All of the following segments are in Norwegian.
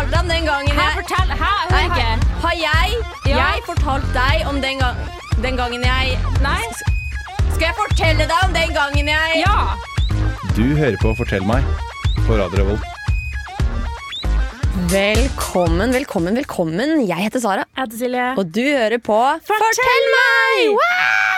om den gangen jeg fortell! Hæ, Nei, ikke. Har jeg, Ja. jeg fortalt deg om den, ga, den gangen jeg Nei? Skal jeg fortelle deg om den gangen jeg Ja! Du hører på Fortell meg på Radio Revolt. Velkommen, velkommen, velkommen. Jeg heter Sara, Jeg heter Silje. og du hører på Fortell, meg! Wow!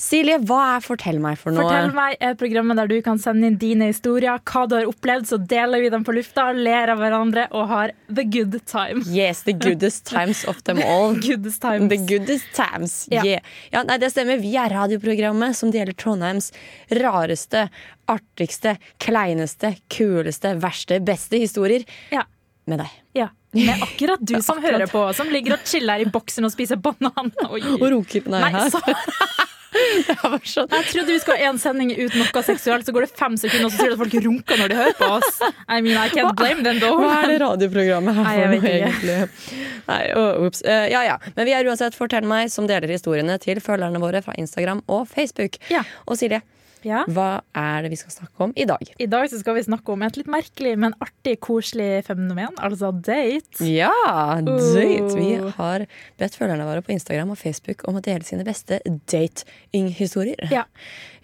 Silje, hva er Fortell meg for noe? Fortell meg er programmet der du kan sende inn dine historier, hva du har opplevd, så deler vi dem på lufta, ler av hverandre og har the good time. Yes, the goodest times of them all. Goodest times. The goodest times, Ja. yeah. Ja, nei, det stemmer. Vi er radioprogrammet som deler Trondheims rareste, artigste, kleineste, kuleste, verste, beste historier Ja. Med deg. ja. Med akkurat du som Akkurat. hører på, som ligger og chiller i boksen og spiser banan. Oi. Og runker Nei, Nei, så, sånn. jeg trodde vi skulle ha én sending uten noe seksuelt, så går det fem sekunder, og så sier du at folk runker når de hører på oss. I mean, I can't blame them though. Hva er det radioprogrammet her for noe, egentlig? Nei, oh. Eh, ja, ja. Men vi er uansett Fortell meg som deler historiene til følgerne våre fra Instagram og Facebook. Ja. Og Silje, Ja. hva er det vi skal snakke om i dag? I dag så skal vi snakke om et litt merkelig, men artig, koselig fenomen, altså date. Ja, date! Vi Oh. har bedt følgerne våre på Instagram og Facebook om å dele sine beste dating-historier. Ja.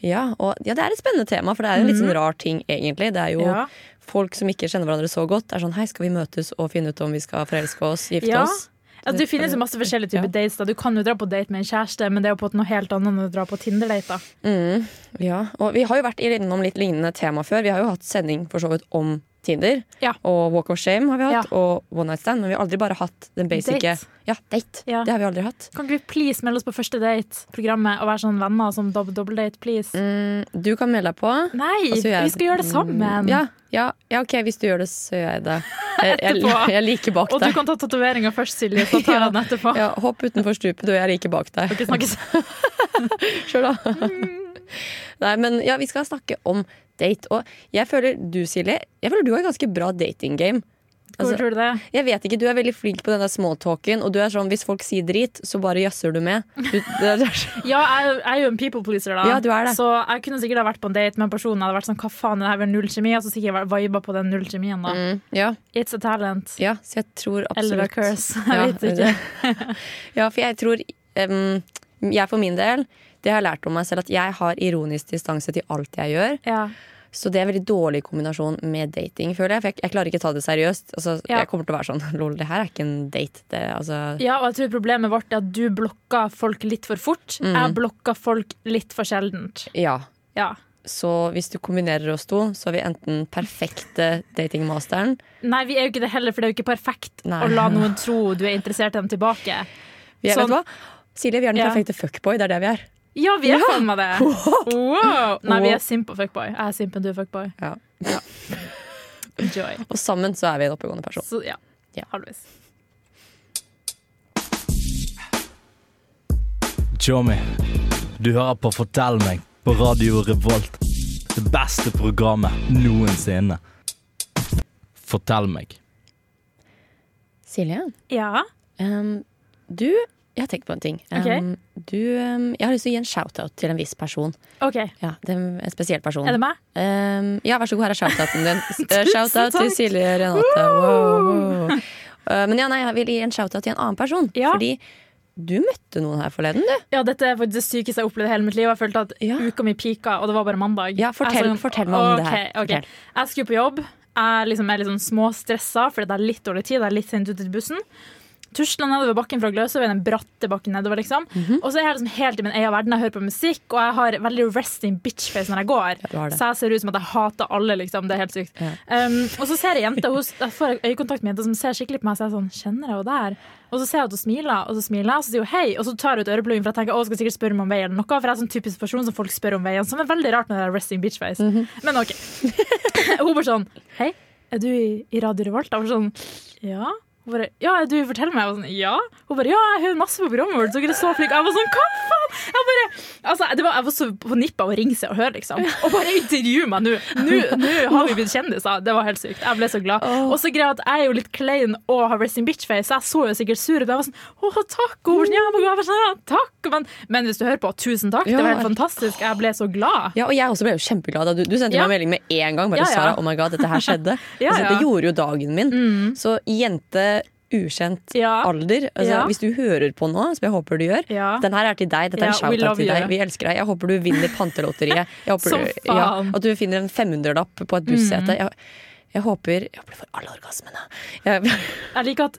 Ja, og ja, det er et spennende tema, for det er jo en litt sånn rar ting, egentlig. Det er jo Ja. folk som ikke kjenner hverandre så godt. Det er sånn hei, skal vi møtes og finne ut om vi skal forelske oss, gifte Ja. oss? Altså, det finnes jo masse forskjellige typer Ja. dates. da Du kan jo dra på date med en kjæreste, men det er jo på noe helt annet enn å dra på Tinder-date. da Mm, ja, og vi har jo vært innom litt lignende tema før. Vi har jo hatt sending for så vidt om Tinder. Ja. Og Walk of Shame har vi hatt, Ja. og One Night Stand. Men vi har aldri bare hatt den basice Date. Ja, date. Ja. Det har vi aldri hatt. Kan ikke vi please melde oss på første date-programmet og være sånn venner som dob dobbeldate, please? Mm, du kan melde deg på. Nei, jeg- vi skal gjøre det sammen. Ja, ja, ja, ok, hvis du gjør det, så gjør jeg det. Jeg, jeg, jeg liker bak deg. Og du kan ta tatoveringa først, Silje, så tar jeg den etterpå. Ja, hopp utenfor stupet, du, jeg liker bak deg. Dere snakkes. Sjøl, da. Nei, men ja, vi skal snakke om date. Og jeg føler du, Silje, jeg føler du har et ganske bra dating-game. Hvor Altså, tror du det? jeg vet ikke, Du er veldig flink på den der smalltalken. Og du er sånn, hvis folk sier drit, så bare jazzer du med. Du, det, det er så- Ja, jeg, jeg er jo en people pleaser, da. Ja, du er det. Så jeg kunne sikkert ha vært på en date med en person hadde vært sånn, hva faen, det her er vel null kjemi? Og så sikkert viba på den null kjemien, da. mm, ja, It's a talent. ja, så jeg tror absolutt Eller a curse. Jeg Ja, vet ikke. Ja, for jeg tror um, Jeg for min del, det har jeg lært om meg selv, at jeg har ironisk distanse til alt jeg gjør. Ja. Så det er en veldig dårlig kombinasjon med dating, føler jeg. For jeg, jeg klarer ikke å ta det seriøst. Altså, Ja. Jeg kommer til å være sånn lol, det her er ikke en date. Det, altså, ja, og jeg tror problemet vårt er at du blokker folk litt for fort. Mm. Jeg blokker folk litt for sjeldent. ja. Ja. Så hvis du kombinerer oss to, så er vi enten perfekte datingmasteren. Nei, vi er jo ikke det heller, for det er jo ikke perfekt Nei. å la noen tro du er interessert i dem tilbake. Vi er, Sånn. vet du hva? Silje, vi er den Ja. perfekte fuckboy. Det er det vi er. Ja, vi er faen meg det! Wow. Nei, vi er simp og fuckboy. Jeg er simpen, du er fuckboy. Ja. Enjoy. Og sammen så er vi en oppegående person. Så ja, Ja. Halvveis. Tjommi, du hører på Fortell meg på Radio Revolt. Det beste programmet noensinne. Fortell meg. Silje, Ja. Um, du Jeg har tenkt på en ting. Okay. Um, du, um, jeg har lyst til å gi en shout-out til en viss person. OK. Ja, en spesiell person. Er det meg? Um, ja, vær så god, her er shout-outen din. Eh, Shout-out til. Silje Renate. Wow, wow. Uh, men ja, nei, jeg vil gi en shout-out til en annen person. Ja. Fordi du møtte noen her forleden, du. Ja, dette er det sykeste jeg har opplevd i hele mitt liv. Jeg følte at Ja. uka mi pika, og det var bare mandag. Ja, fortell- er fortell meg om det her. Fortell. Jeg skulle på jobb. Jeg liksom er litt sånn småstressa fordi det er litt dårlig tid. Det er litt sent ute til bussen. Tusla nedover bakken fra Gløshaugen, den bratte bakken nedover, liksom. Mhm. Og så er jeg liksom helt i min egen verden. Jeg hører på musikk, og jeg har veldig resting bitch-face når jeg går. Ja, så jeg ser ut som at jeg hater alle, liksom. Det er helt sykt. Ja. Um, og så ser jeg jenta, hun, jeg får øyekontakt med jenta som ser skikkelig på meg, så jeg er sånn, kjenner jeg henne der? Og så ser jeg at hun smiler, og så smiler jeg, og så sier hun hei, og så tar hun ut ørepluggen, for jeg tenker, å, skal sikkert spørre meg om vei eller noe, for jeg er sånn typisk person som folk spør om veien, som er veldig rart med det der resting bitch face. Mhm. Men ok. hun bare sånn, hei, er du i, i Radio Revolt? Jeg var sånn, ja. Hun bare, ja, du forteller meg. Jeg var sånn, ja. Hun bare, ja, jeg hører masse på programmet vårt. Dere er så flinke. Jeg var sånn, hva faen? Jeg, bare, altså, det var, jeg var så på nippet av å ringe seg og høre, liksom. Og bare intervjue meg nå. Nå har vi blitt kjendiser. Det var helt sykt. Jeg ble så glad. Og så greia at jeg er jo litt klein og har resting bitch-face, så jeg så jo sikkert sur ut. Jeg var sånn, å, takk. Og hun ja, var sånn, takk. Men, men hvis du hører på, tusen takk. Det var helt fantastisk. Jeg ble så glad. Ja, og jeg også ble jo kjempeglad da du, du sendte Ja. meg en melding med en gang. Bare Ja, ja. Sara, oh my god, dette her skjedde. Ja, altså, ja. Det gjorde jo dagen min. Så jente ukjent Ja. alder. Altså, Ja. Hvis du hører på nå, som jeg håper du gjør, Ja. den her er til deg. Dette er en shout-out til you. deg. Vi elsker deg. Jeg håper du vinner Pantelotteriet. Jeg håper. Mm. at du finner en 500-lapp på et bussete. Jeg, jeg håper Jeg håper du får alle orgasmene. Jeg, Jeg liker at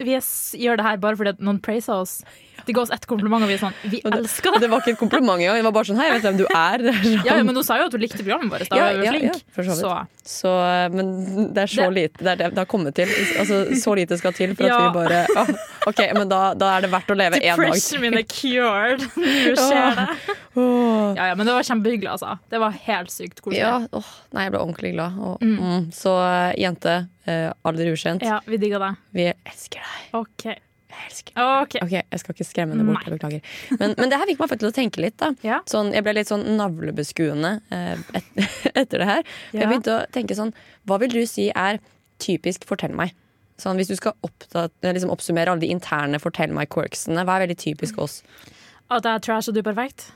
vi gjør det her bare fordi noen praiser oss. De ga oss ett kompliment, og vi er sånn Vi elsker det! det var ikke et kompliment engang. Det var bare sånn Hei, jeg vet hvem du er. Sånn. Ja, ja, men hun sa jo at hun likte programmet vårt. Da Ja, var vi ja, flink. ja, for så. Så Så, men det er så Det- lite det, er det det har kommet til. Altså, så lite skal til for at vi bare ah, OK, men da, da er det verdt å leve én dag Depression min er cured. Nå skjer det. Ja, ja, men det var kjempehyggelig, altså. Det var helt sykt koselig. Ja, åh, nei, jeg ble ordentlig glad. Og, mm. Så eh, jente, eh, alder ukjent, Ja, vi digger deg. vi elsker deg. OK. Elsker deg. Ok. Jeg skal ikke skremme henne bort. Beklager. Men, men det her fikk meg faktisk til å tenke litt. da Ja. sånn, Jeg ble litt sånn navlebeskuende eh, et, etter det her. Ja. Jeg begynte å tenke sånn Hva vil du si er typisk fortell meg? Sånn, Hvis du skal oppta- liksom oppsummere alle de interne fortell meg-quirksene, hva er veldig typisk oss? At jeg er trash og du er perfekt?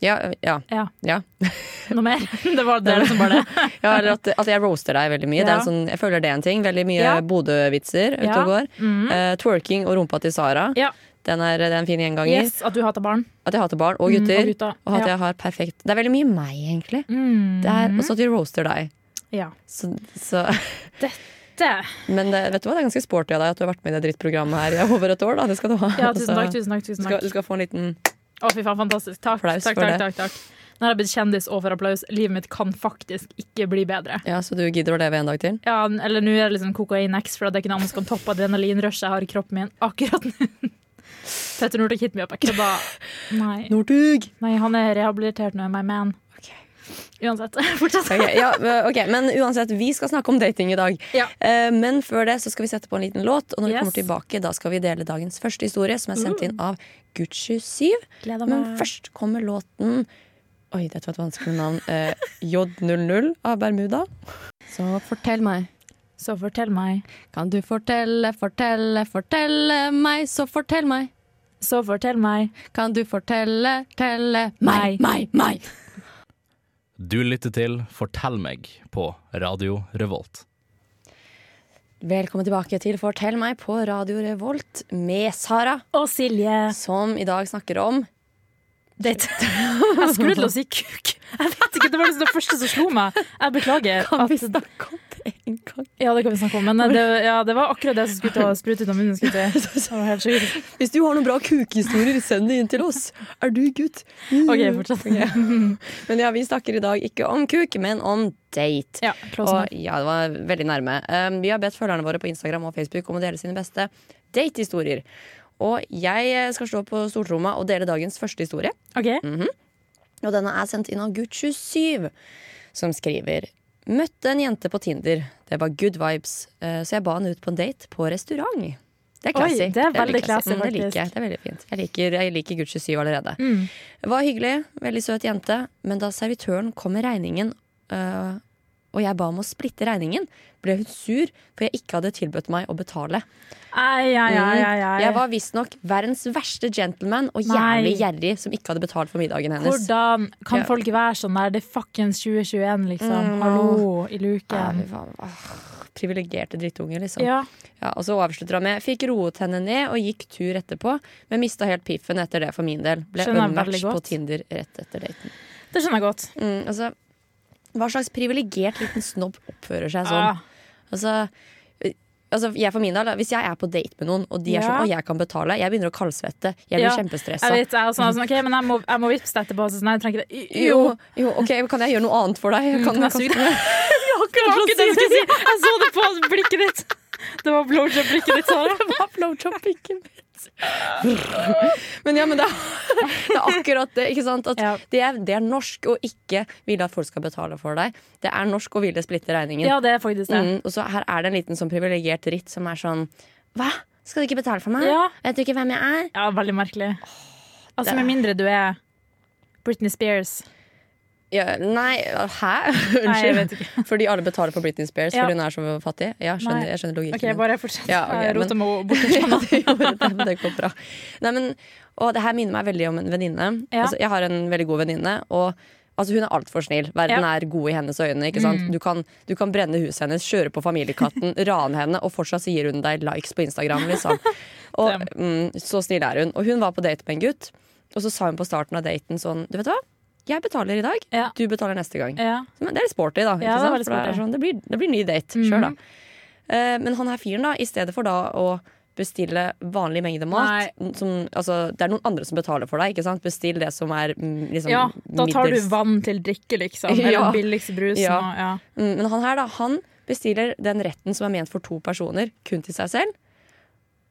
Ja, ja, Ja. ja. Noe mer? Det var det liksom bare det. ja eller at, at jeg roaster deg veldig mye. Det sånn, jeg føler det er en ting. Veldig mye Ja. Bodø-vitser ute og går. Mhm. uh, twerking og rumpa til Sara. Ja. Den er, det er en fin gjenganger. Yes, at du hater barn. At jeg hater barn og Mm, gutter. og gutter. Og at jeg har perfekt Det er veldig mye meg, egentlig. Mm. Er også at vi roaster deg. Ja. Så, så, Dette men det, vet du hva, det er ganske sporty av deg at du har vært med i det drittprogrammet her i over et år. Da. Det skal du ha. Ja, tusen Altså, takk. tusen takk, Du skal, takk. du skal få en liten Å, fy faen, fantastisk. Takk, Applaus takk, for takk, det. takk, takk. Nå har jeg blitt kjendis og får applaus. Livet mitt kan faktisk ikke bli bedre. Ja, Så du gidder å leve en dag til? Ja, eller nå er det liksom kokain X, for det er ikke noe annet som kan toppe adrenalinrushet jeg har i kroppen min akkurat nå. Petter Northug hit me up. Jeg kødda. Nei. Northug! Nei, han er rehabilitert nå, my man. Uansett. Fortsett. Okay, ja, okay, Men uansett, vi skal snakke om dating i dag. Ja. Eh, men før det så skal vi sette på en liten låt. Og når vi kommer tilbake, da skal vi dele dagens første historie, som er sendt inn av Gucci7. Men først kommer låten Oi, dette var et vanskelig navn. Eh, J00 av Bermuda. Så fortell meg. Så fortell meg. Kan du fortelle, fortelle, fortelle meg, så fortell meg. Så fortell meg. Kan du fortelle, telle Meg. meg, meg. Du lytter til Fortell meg på Radio Revolt. Velkommen tilbake til Fortell meg på Radio Revolt med Sara, Og Silje. som i dag snakker om Date. Jeg skulle til å si kuk. Jeg vet ikke, Det var liksom det første som slo meg. Jeg beklager. Kan vi snakke om en gang? Ja, det kan vi snakke om. Men det, ja, det var akkurat det som skulle ta sprut sprute ut av munnen. Skulle. Hvis du har noen bra kukehistorier, send det inn til oss. Er du gutt? OK, fortsett. Men ja, vi snakker i dag ikke om kuk, men om date. Ja, Og ja, det var veldig nærme. Um, vi har bedt følgerne våre på Instagram og Facebook om å dele sine beste datehistorier. Og jeg skal stå på stortromma og dele dagens første historie. OK. Og denne er sendt inn av Gutt27, som skriver Møtte en jente på Tinder. Det var good vibes, eh, så jeg ba henne ut på en date på restaurant. Det er classy. Oi, det er veldig classy, Mm, det liker jeg. Det er veldig fint. Jeg liker, jeg liker Gucci 7 allerede. Mm. Var hyggelig, veldig søt jente, men da servitøren kom med regningen, øh, og jeg ba om å splitte regningen, ble hun sur for jeg ikke hadde tilbudt meg å betale. Ei, ei, ei. Jeg var visstnok verdens verste gentleman og jævlig gjerrig som ikke hadde betalt for middagen hennes. Hvordan kan Ja. folk være sånn der? Det er fuckings 2021, liksom. Mm. Hallo, i Ja, luken. fy privilegerte drittunger, liksom. Ja. Ja, og så avslutter han med Fikk roet henne ned og gikk tur etterpå, men mista helt piffen etter det for min del. Ble unmatched på. Tinder rett etter daten. Det skjønner jeg godt. Mm, altså, hva slags privilegert liten snobb oppfører seg sånn? Ah, Altså, øh, altså jeg for min del, Hvis jeg er på date med noen, og de er Ja. sånn, 'Å, jeg kan betale, jeg begynner å kaldsvette. Jeg blir Ja, kjempestressa. jeg vet, jeg er sånn, sånn, ok, men jeg må, jeg må vippse etterpå. Så sånn, jeg trenger ikke det. Jo, jo, ok, Kan jeg gjøre noe annet for deg? Mm, Kan, kan jeg suge? Det akkurat det jeg skulle si. Jeg så det på blikket ditt. Det var blowjob-blikket ditt, Sara. blowjob-blikket mitt. Men ja, men det er, det er akkurat det. ikke sant? Ja. det, er, det er norsk å ikke ville at folk skal betale for deg. Det er norsk å ville splitte regningen. Ja, det er faktisk det. Mm, og så her er det en liten sånn privilegert dritt som er sånn Hva? Skal du ikke betale for meg? Ja. Vet du ikke hvem jeg er? Ja, veldig merkelig. Altså Med mindre du er Britney Spears. Ja, nei, hæ? Nei, Unnskyld. ikke. Fordi alle betaler for Britney Spears Ja. fordi hun er så fattig? Ja, skjønner, Nei. jeg skjønner logikken. OK, bare fortsett. Ja, okay, men- meg bort. det går bra. Nei, men, og det her minner meg veldig om en venninne. Ja. Altså, jeg har en veldig god venninne, og altså, hun er altfor snill. Verden Ja. er god i hennes øyne. Mm. Du, kan, du kan brenne huset hennes, kjøre på familiekatten, rane henne, og fortsatt så gir hun deg likes på Instagram. Liksom. Og, mm, så snill er hun. Og hun var på date med en gutt, og så sa hun på starten av daten sånn Du vet hva? Jeg betaler i dag, Ja. du betaler neste gang. Ja. Men det er litt sporty, da. Ja, det det, sånn, det, blir, det blir ny date. Kjør, da. Uh, men han her fyren, da, i stedet for da å bestille vanlig mengde mat som, altså, Det er noen andre som betaler for deg. ikke sant? Bestill det som er mm, liksom, ja, da tar du vann til drikke, liksom. Eller Ja. billigste brusen. Ja. Og. Mm, Men han her, da, han bestiller den retten som er ment for to personer, kun til seg selv.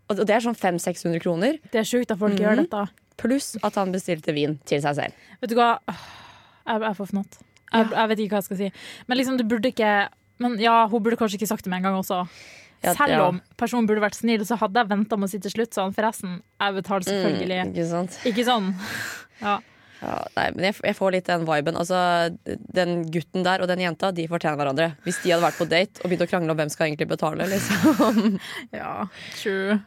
Og det er sånn 500-600 kroner, Det er sjukt at folk Mhm. gjør dette. Pluss at han bestilte vin til seg selv. Vet du hva? Jeg, jeg får fnatt. Jeg, jeg vet ikke hva jeg skal si. Men liksom, du burde ikke Men ja, hun burde kanskje ikke sagt det med en gang også. Ja, Selv om personen burde vært snill, så hadde jeg venta med å si til slutt sånn. Forresten, jeg betaler selvfølgelig. Mm, ikke sant? Ikke sånn. Ja. Ja, nei, men jeg, jeg får litt den viben. Altså, den gutten der og den jenta De fortjener hverandre. Hvis de hadde vært på date og begynt å krangle om hvem skal egentlig betale. Liksom. ja, true.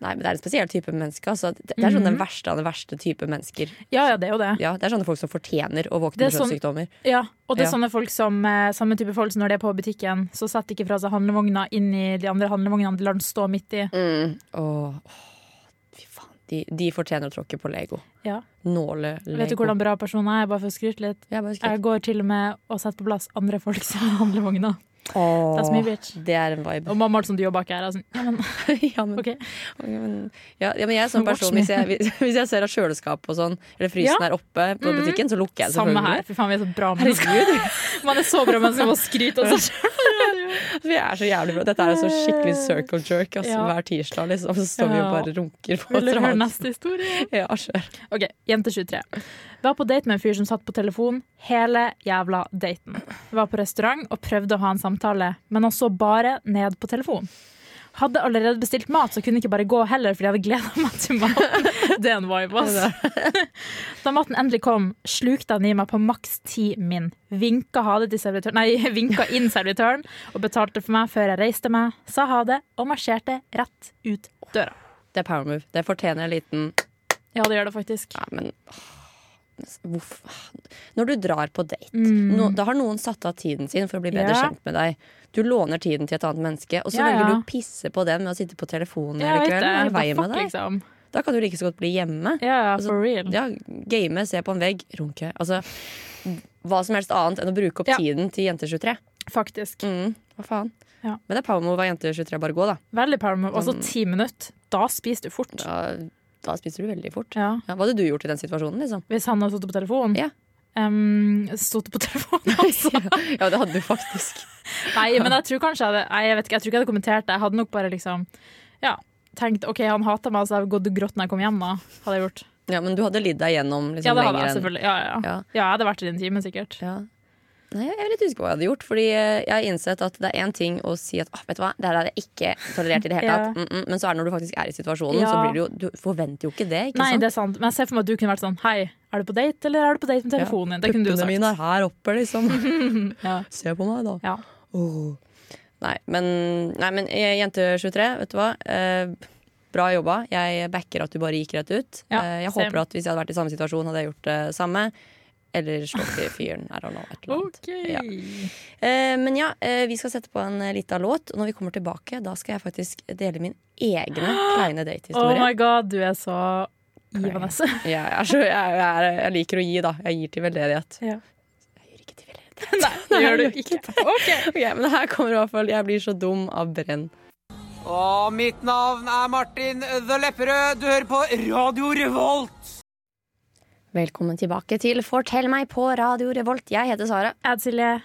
Nei, men Det er en spesiell type menneske. Altså. Det, det er sånn den Mhm. verste av den verste type mennesker. Ja, ja, det er jo det. Ja, det er sånne folk som fortjener å våkne med kjønnssykdommer. sånn- Ja, og det er Ja. sånne folk som eh, samme type folk som når de er på butikken, så setter de ikke fra seg handlevogna inn i de andre handlevognene, de lar den stå midt i. Mm. Åh, åh, fy faen. De, de fortjener å tråkke på Lego. Ja. Nåle-Lego. Vet du hvordan bra person jeg er, bare for å skryte litt? Jeg. Jeg går til og med og setter på plass andre folks handlevogner. Åh, That's me, bitch. Det er en vibe. Og mamma er sånn, du jobber ikke her. Er sånn, ja, men, ja, men, ok. ok, ja, ja, men jeg er sånn person hvis jeg, hvis, jeg ser at kjøleskapet og sånn, eller frysen er oppe på Mhm. butikken, så lukker jeg Samme her. Fy faen, vi er så bra mennesker. Man er så bra mennesker skal få skryte av seg selv. Vi er så jævlig bra. Dette er en skikkelig circle jerk altså, Ja. hver tirsdag. Liksom. Så står vi og bare runker på Vil du høre neste historie? Ja, kjør. Ok, jente 23. Var på date med en fyr som satt på telefon hele jævla daten. Var på restaurant og prøvde å ha en samtale, men han så bare ned på telefon. Hadde allerede bestilt mat, så kunne ikke bare gå heller, fordi jeg hadde gleda meg til maten. Det er en vibe, ass. Da maten endelig kom, slukte han i meg på maks ti min. Vinka, ha det til servitøren, nei, vinka inn servitøren og betalte for meg før jeg reiste meg, sa ha det og marsjerte rett ut døra. Det er power move. Det fortjener en liten Ja, det gjør det faktisk. ja, men hvorfor Når du drar på date, Mm. no, da har noen satt av tiden sin for å bli bedre Ja. kjent med deg. Du låner tiden til et annet menneske, og så Ja, velger du å pisse på den med å sitte på telefonen hele kvelden. det. Fuck, liksom. Da kan du like så godt bli hjemme. Ja, Altså, for real. Ja, Game, se på en vegg, runke. Altså hva som helst annet enn å bruke opp tiden til jente 23. Faktisk. Mm, hva faen? Ja. Men det er power move av jente 23 bare gå, da. Veldig power move. Og så Sånn- ti minutter. Da spiser du fort. da. Da spiser du veldig fort. Ja. Ja, hva hadde du gjort i den situasjonen, liksom? Hvis han hadde stått på telefonen. Ja. Um, stått på telefonen, altså. ja, det hadde du faktisk. Nei, men jeg tror kanskje jeg hadde, nei, jeg vet ikke, jeg tror ikke jeg hadde kommentert det. Jeg hadde nok bare liksom Ja, tenkt OK, han hater meg, så jeg hadde gått og grått når jeg kom hjem, da. Hadde jeg gjort. Ja, Men du hadde lidd deg gjennom liksom, Ja, det hadde jeg selvfølgelig. Ja, ja. ja. Jeg hadde vært i din time, sikkert. Ja. Nei, jeg er litt usikker på hva jeg hadde gjort. Fordi eh, jeg har innsett at det er én ting å si at ah, vet du hva, det her hadde jeg ikke tolerert i det hele Ja. tatt. Mm -mm. Men så er det når du faktisk er i situasjonen, så Ja. blir det jo Du forventer jo ikke det, ikke Nei, sant? det er sant. Men jeg ser for meg at du kunne vært sånn Hei, er du på date, eller er du på date med telefonen din? Det kunne du jo Puppene mine er her oppe, liksom. Ja. Se på meg, da. Ja. Oh. Nei, men, nei, men eh, jente 23, vet du hva? Eh, bra jobba. Jeg backer at du bare gikk rett ut. Ja, eh, jeg same. håper at hvis jeg hadde vært i samme situasjon, hadde jeg gjort det samme. Eller slått i fyren. I don't know. Et eller annet. Okay. Ja. Eh, men ja, eh, vi skal sette på en eh, lita låt. Og når vi kommer tilbake, da skal jeg faktisk dele min egne kleine Oh datehistorie. my god, du er så givende. jeg, er så, jeg, er, jeg liker å gi, da. Jeg gir til veldedighet. Ja. Jeg gir ikke til veldedighet. Nei, det gjør du ikke. okay. okay. men her kommer i hvert fall 'Jeg blir så dum' av Brenn. Og mitt navn er Martin The Lepperød. Du hører på Radio Revolt. Velkommen tilbake til Fortell meg på Radio Revolt. Jeg heter Sara,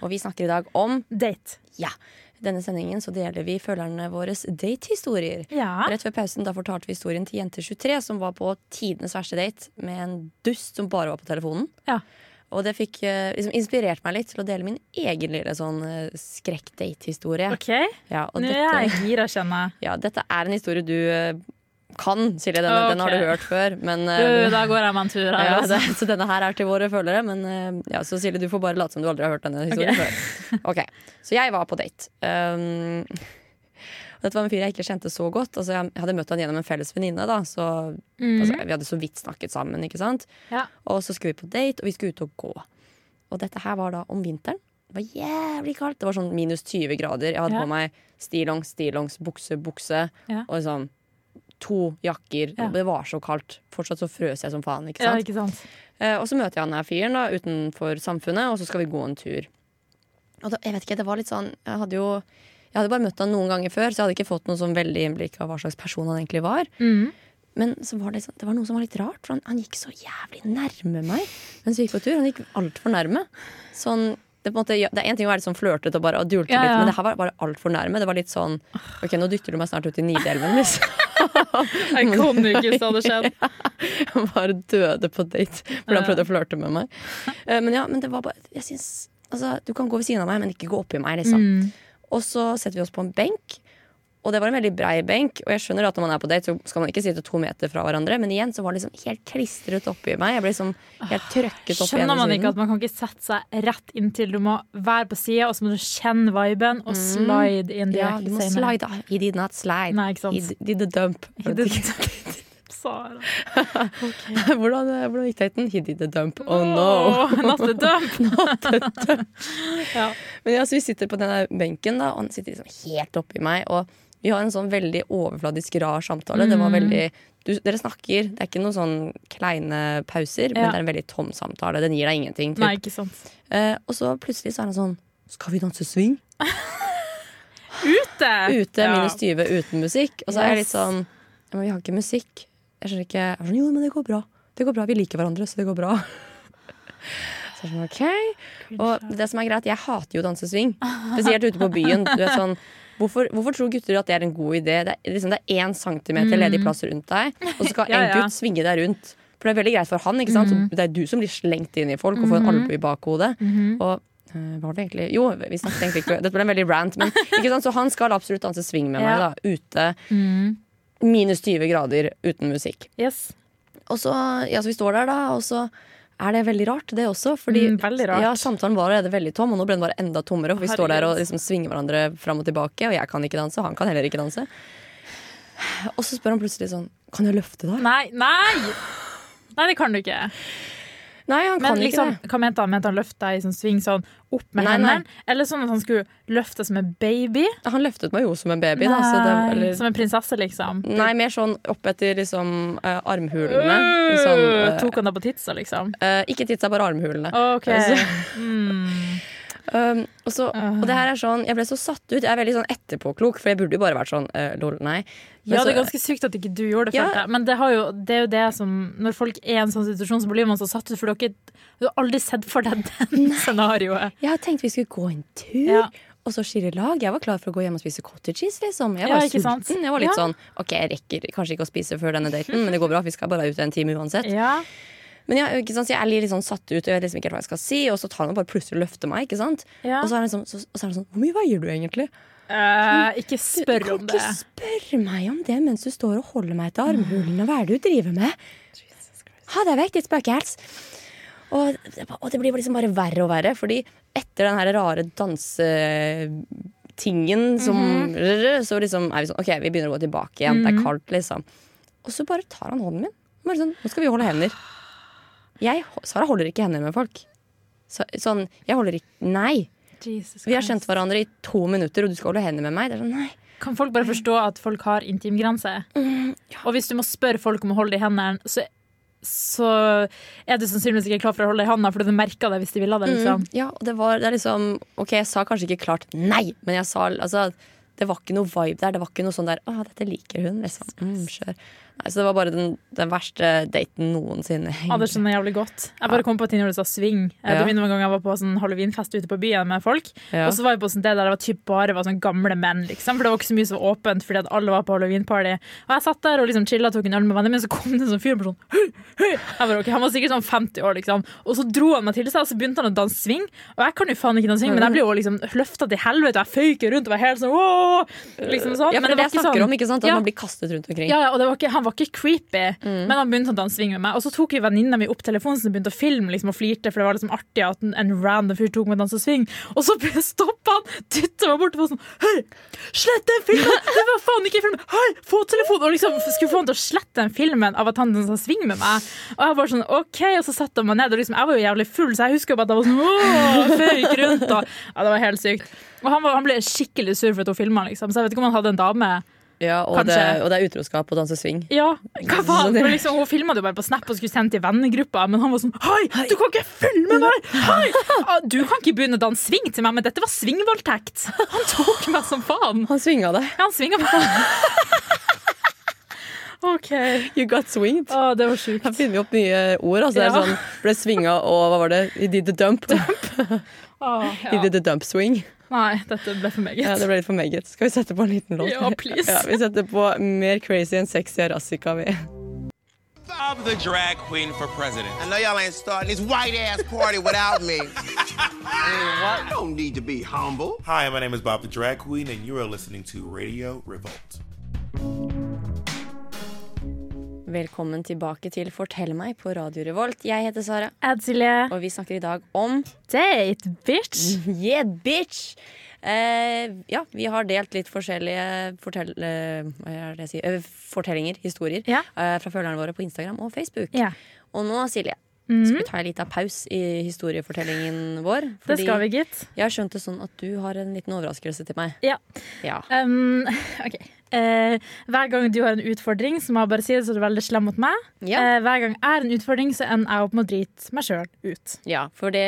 og vi snakker i dag om date. Ja. I Denne sendingen så deler vi følgerne våres datehistorier. Ja. Rett før pausen da fortalte vi historien til jente 23 som var på tidenes verste date med en dust som bare var på telefonen. Ja. Og det fikk eh, liksom inspirert meg litt til å dele min egen lille sånn eh, skrekkdate-historie. OK, Ja, Nå nå er jeg gira, kjenner jeg. ja, dette er en historie du eh, kan, Silje. Denne, den har du hørt før. Men, eh, Du, da går jeg meg en tur her. ja, det, så denne her er til våre følgere. Men eh, ja, så Silje, du får bare late som du aldri har hørt denne historien før. Ok, Så jeg var på date. Um, dette var en fyr jeg ikke kjente så godt. Altså, jeg hadde møtt han gjennom en felles venninne. så altså, Vi hadde så vidt snakket sammen. ikke sant? Ja. Og så skulle vi på date, og vi skulle ut og gå. Og dette her var da om vinteren. Det var jævlig kaldt. Det var sånn minus 20 grader. Jeg hadde Ja. på meg stillongs, stillongs, bukse, bukse. Ja. Og liksom to jakker. Ja. Og det var så kaldt. Fortsatt så frøs jeg som faen. ikke sant? Ja, ikke sant? Eh, og så møter jeg han her fyren da, utenfor samfunnet, og så skal vi gå en tur. Og da, jeg vet ikke, det var litt sånn Jeg hadde jo jeg hadde bare møtt han noen ganger før, så jeg hadde ikke fått noe sånn veldig innblikk av hva slags person han egentlig var. Mm. Men så var det, sånn- det var noe som var litt rart, for han, han gikk så jævlig nærme meg mens vi gikk på tur. Han gikk altfor nærme. Sånn, det, er ja, en ting å være sånn flørtete og bare adulte dulte Ja, litt, men det her var bare altfor nærme. Det var litt sånn OK, nå dytter du meg snart ut i Nidelven, liksom. Jeg jo ikke hvis det hadde skjedd. Ja, bare døde på date fordi han Ja. prøvde å flørte med meg. Eh, Men ja, men det var bare Jeg syns altså, Du kan gå ved siden av meg, men ikke gå oppi meg. Liksom. Mm. Og så setter vi oss på en benk. Og det var en veldig brei benk. Og jeg skjønner at når man er på date, så skal man ikke sitte to meter fra hverandre. Men igjen så var det liksom helt klistret oppi meg. Jeg ble liksom helt trøkket opp Skjønner man ikke at man kan ikke sette seg rett inntil? Du må være på sida, og så må du kjenne viben og slide inn direkte Ja, du må slide. Ah, He did not slide. Nei, ikke sant. He did the dump. He did Sara. hvordan, eh, hvordan gikk daten? He did the dump. Oh no. Åh, Not the dump. ja. Men ja, så vi sitter på denne benken, da, og han sitter liksom helt oppi meg. Og vi har en sånn veldig overfladisk rar samtale. Det var Mm. veldig du, Dere snakker, det er ikke noen sånn kleine pauser, men det er en veldig tom samtale. Den gir deg ingenting. Typ. Nei. Eh, og så plutselig så er han sånn Skal vi danse swing? Ute! Ute, Ja. minus 20, uten musikk. Og så er jeg litt sånn Men vi har ikke musikk. Jeg skjønner ikke jeg er sånn, Jo, men det går bra. Det går bra, Vi liker hverandre, så det går bra. Så jeg er sånn, ok Og det som er greit, jeg hater jo dansesving. Spesielt ute på byen. Du vet sånn Hvorfor, hvorfor tror gutter at det er en god idé? Det er, liksom, det er én centimeter ledig plass rundt deg, og så skal Mm. Ja, en ja. gutt svinge deg rundt. For det er veldig greit for han. ikke sant? Mm. Det er du som blir slengt inn i folk og får en albue i bakhodet. Mm-hmm. Og øh, var det egentlig Jo, vi snakket egentlig ikke Dette ble en veldig rant, men ikke sant? så han skal absolutt danse swing med meg da, ute. Mm. Minus 20 grader uten musikk. Yes. Og så, ja, så vi står der, da, og så er det veldig rart, det også. Fordi Mm, rart. Ja, samtalen var allerede veldig tom, og nå ble den bare enda tommere. For vi står der og liksom svinger hverandre fram og tilbake, og jeg kan ikke danse, og han kan heller ikke danse. Og så spør han plutselig sånn Kan jeg løfte deg? Nei, nei! Nei, det kan du ikke. Nei, han Men kan liksom, ikke det. hva mente han? Mente han løfta i sånn sving sånn opp med Nei, nei. hendene? Eller sånn at han skulle løfte som en baby? Han løftet meg jo som en baby, da. Det, Nei, eller, Som en prinsesse, liksom? nei, mer sånn opp etter liksom uh, armhulene. Liksom, Øh, eh, Tok han deg på titsa, liksom? eh, ikke titsa, bare armhulene. OK. Så, Mm. Um, og, så, og det her er sånn, Jeg ble så satt ut. Jeg er veldig sånn etterpåklok, for jeg burde jo bare vært sånn uh, lol, nei. Men Ja, så- det er ganske sykt at ikke du gjorde det. Ja. følte jeg. Men det, har jo, det er jo det som Når folk er i en sånn situasjon, så blir man så satt ut, for du har, ikke, du har aldri sett for deg den scenarioet. Jeg har tenkt vi skulle gå en tur. Ja. Og så skille lag. Jeg var klar for å gå hjem og spise cottage cheese. Liksom. Jeg Ja, var sant? sulten. Jeg var litt Ja. sånn OK, jeg rekker kanskje ikke å spise før denne daten, men det går bra. Vi skal bare ute en time uansett. Ja. Men ja, ikke sant? Så jeg er litt sånn satt ut, og jeg vet liksom ikke hva jeg skal si. Og så tar han og bare plutselig og løfter meg. ikke sant? Ja. Og så er, sånn, så, så er han sånn Hvor mye veier du egentlig? Uh, ikke Du spør kan om det. ikke spørre meg om det mens du står og holder meg til armhulene. Hva er det du driver med? Ha deg vekk, ditt spøkels! Og, og det blir liksom bare verre og verre, fordi etter den her rare dansetingen som Så liksom er vi sånn OK, vi begynner å gå tilbake igjen. Det er kaldt, liksom. Og så bare tar han hånden min. Bare sånn, Nå skal vi holde hender. Jeg, Sara holder ikke hender med folk. Så, sånn, jeg holder ikke Nei! Jesus Vi har kjent hverandre i to minutter, og du skal holde hender med meg. Det er sånn, nei Kan folk bare forstå at folk har intimgrense? Mm, Og hvis du må spørre folk om å holde det i hendene, så, så er du sannsynligvis ikke klar for å holde det i handa, for du merka det hvis de ville det. liksom. Mm, ja, og det var det liksom Ok, jeg sa kanskje ikke klart nei, men jeg sa altså Det var ikke noe vibe der. Det var ikke noe sånn der Å, dette liker hun, liksom. Mm, sure. Nei, så det var bare den, den verste daten noensinne. Ja, det skjønner jeg jævlig godt. Jeg bare kom på ting når du sa swing. Eh, Ja. Du minner meg en gang jeg var på sånn halloweenfest ute på byen med folk. Ja. Og så var jeg på sånn det der det var typ bare var sånn gamle menn, liksom. For det var ikke så mye var åpent fordi at alle var på halloweenparty. Og jeg satt der og liksom chilla tok en øl med vennene mine, så kom det en sånn fyr på sånn. Jeg bare, ok, Han var sikkert sånn 50 år, liksom. Og så dro han meg til seg, og så begynte han å danse swing. Og jeg kan jo faen ikke danse swing, men jeg blir jo liksom løfta til helvete, og jeg føyker rundt og var helt sånn åh! Liksom sånn. Ja, Men det det var jeg snakker sånn- om, ikke sant? At Ja. man blir kastet rundt omkring. ja, ja, og det var ikke, Han var ikke creepy, men han begynte å danse med meg. Og så tok vi venninna mi opp telefonen som begynte å filme liksom, og flirte, for det var liksom artig at en, en random fyr tok meg og dansa swing. Og så stoppa han, dytta meg bort og var sånn Hei, slett den filmen! Det var faen ikke filmen! Hei, få telefonen! Og liksom skulle få han til å slette den filmen av at han dansa swing med meg. Og jeg var sånn, ok, og så satte han meg ned, og liksom, jeg var jo jævlig full, så jeg husker jo bare at jeg var sånn åh, føyk rundt. Og, ja, det var helt sykt. Og han, var, han ble skikkelig sur for at hun filma, liksom. Så jeg vet ikke om han hadde en dame. Ja, og, det, og det er utroskap å danse swing. Ja, hva faen? Men liksom, hun filma det jo bare på Snap og skulle sende til vennegruppa, men han var sånn Hei, du kan ikke filme meg! Hei! Ah, Du kan ikke begynne å danse swing til meg, men dette var svingvoldtekt. Han tok meg som faen. Han svinga deg. Ja, han svinga meg. OK. You got swinged. Å, det var sjukt. Her finner vi opp nye ord. Altså, det Ja. sånn, ble svinga og hva var det? He did the dump. Å, He ja. did the dump swing. Nei, dette ble for meget. Ja, det ble litt for meget. Skal vi sette på en liten låt? Ja, please. Ja, vi setter på mer crazy enn sexy er av Rassika. Vi. I'm the drag queen for president. I know y'all ain't starting this white ass party without me. I don't need to be humble. Hi, my name is Bob the Drag Queen, and you are listening to Radio Revolt. Velkommen tilbake til Fortell meg på Radio Revolt. Jeg heter Sara, Ed Silje. og vi snakker i dag om Date, bitch. Yeah, bitch! Eh, ja, vi har delt litt forskjellige fortell, eh, hva det jeg sier? Eh, fortellinger, historier, Ja. eh, fra følgerne våre på Instagram og Facebook. Ja. Og nå, Silje, Mhm. skal vi ta en liten pause i historiefortellingen vår. Det skal vi, gitt. jeg har skjønt det sånn at du har en liten overraskelse til meg. Ja. Ja. Um, ok. Eh, hver gang du har en utfordring, så må jeg bare si det så du er veldig slem mot meg. Ja. Eh, hver gang jeg har en utfordring, så ender jeg opp med å drite meg sjøl ut. Ja, for, det,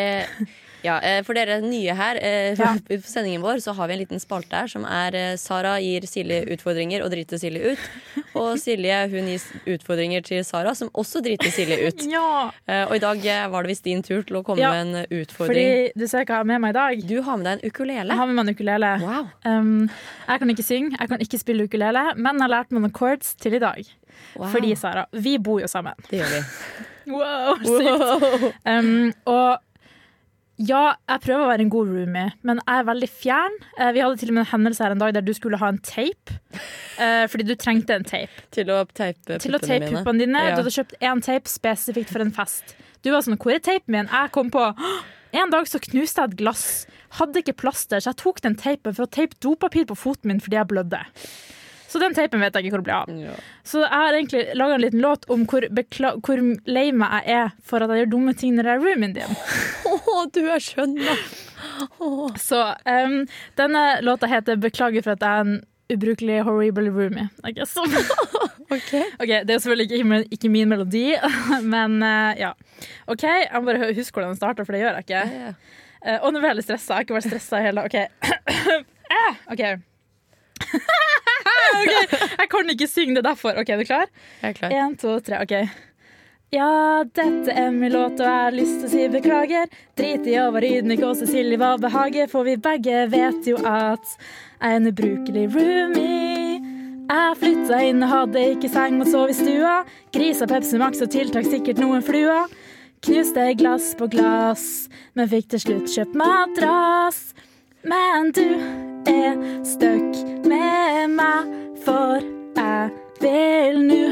ja, eh, for dere nye her, eh, Ja. på sendingen vår så har vi en liten spalte her som er eh, Sara gir Silje utfordringer og driter Silje ut. Og Silje hun gir utfordringer til Sara, som også driter Silje ut. Ja, Eh, Og i dag eh, var det visst din tur til å komme Ja, med en utfordring. fordi du ser hva jeg har med meg i dag. Du har med deg en ukulele. Jeg har med meg en ukulele. Wow. Um, jeg kan ikke synge, jeg kan ikke spille ukulele, men jeg har lært meg noen chords til i dag. wow. Fordi, Sara, vi bor jo sammen. Det gjør vi. Wow, sykt. Um, og ja, jeg prøver å være en god roomie, men jeg er veldig fjern. Eh, vi hadde til og med en hendelse her en dag der du skulle ha en tape. eh, fordi du trengte en tape. Til å teipe puppene tape puppene dine. Ja. Du hadde kjøpt én tape spesifikt for en fest. Du var sånn 'Hvor er tapen min?' Jeg kom på En dag så knuste jeg et glass. Hadde ikke plaster, så jeg tok den teipen for å teipe dopapir på foten min fordi jeg blødde. Så den teipen vet jeg ikke hvor det ble av. Ja. Så jeg har egentlig laga en liten låt om hvor, hvor lei meg jeg er for at jeg gjør dumme ting når jeg er roomien din. Oh, du er skjønn, da. Så um, denne låta heter 'Beklager for at jeg er en ubrukelig horrible roomie'. I guess. Ok. Ok, Det er selvfølgelig ikke, ikke min melodi, men uh, ja. OK, jeg må bare huske hvordan den starter, for det gjør jeg ikke. Yeah. Uh, og nå blir jeg litt stressa. Jeg har ikke vært stressa hele OK. ah, OK. Ok, Jeg kan ikke synge det derfor. OK, er du klar? Jeg er klar. En, to, tre, ok Ja, dette er min låt, og jeg har lyst til å si beklager. Drit i å være ydmyk og Cecilie hva behager, for vi begge vet jo at jeg er en ubrukelig roomie. Jeg flytta inn og hadde ikke seng og sov i stua. Grisa Pepsi Max og tiltak sikkert noen fluer. Knuste glass på glass, men fikk til slutt kjøpt madrass. Men du er stuck med meg, for jeg vil nu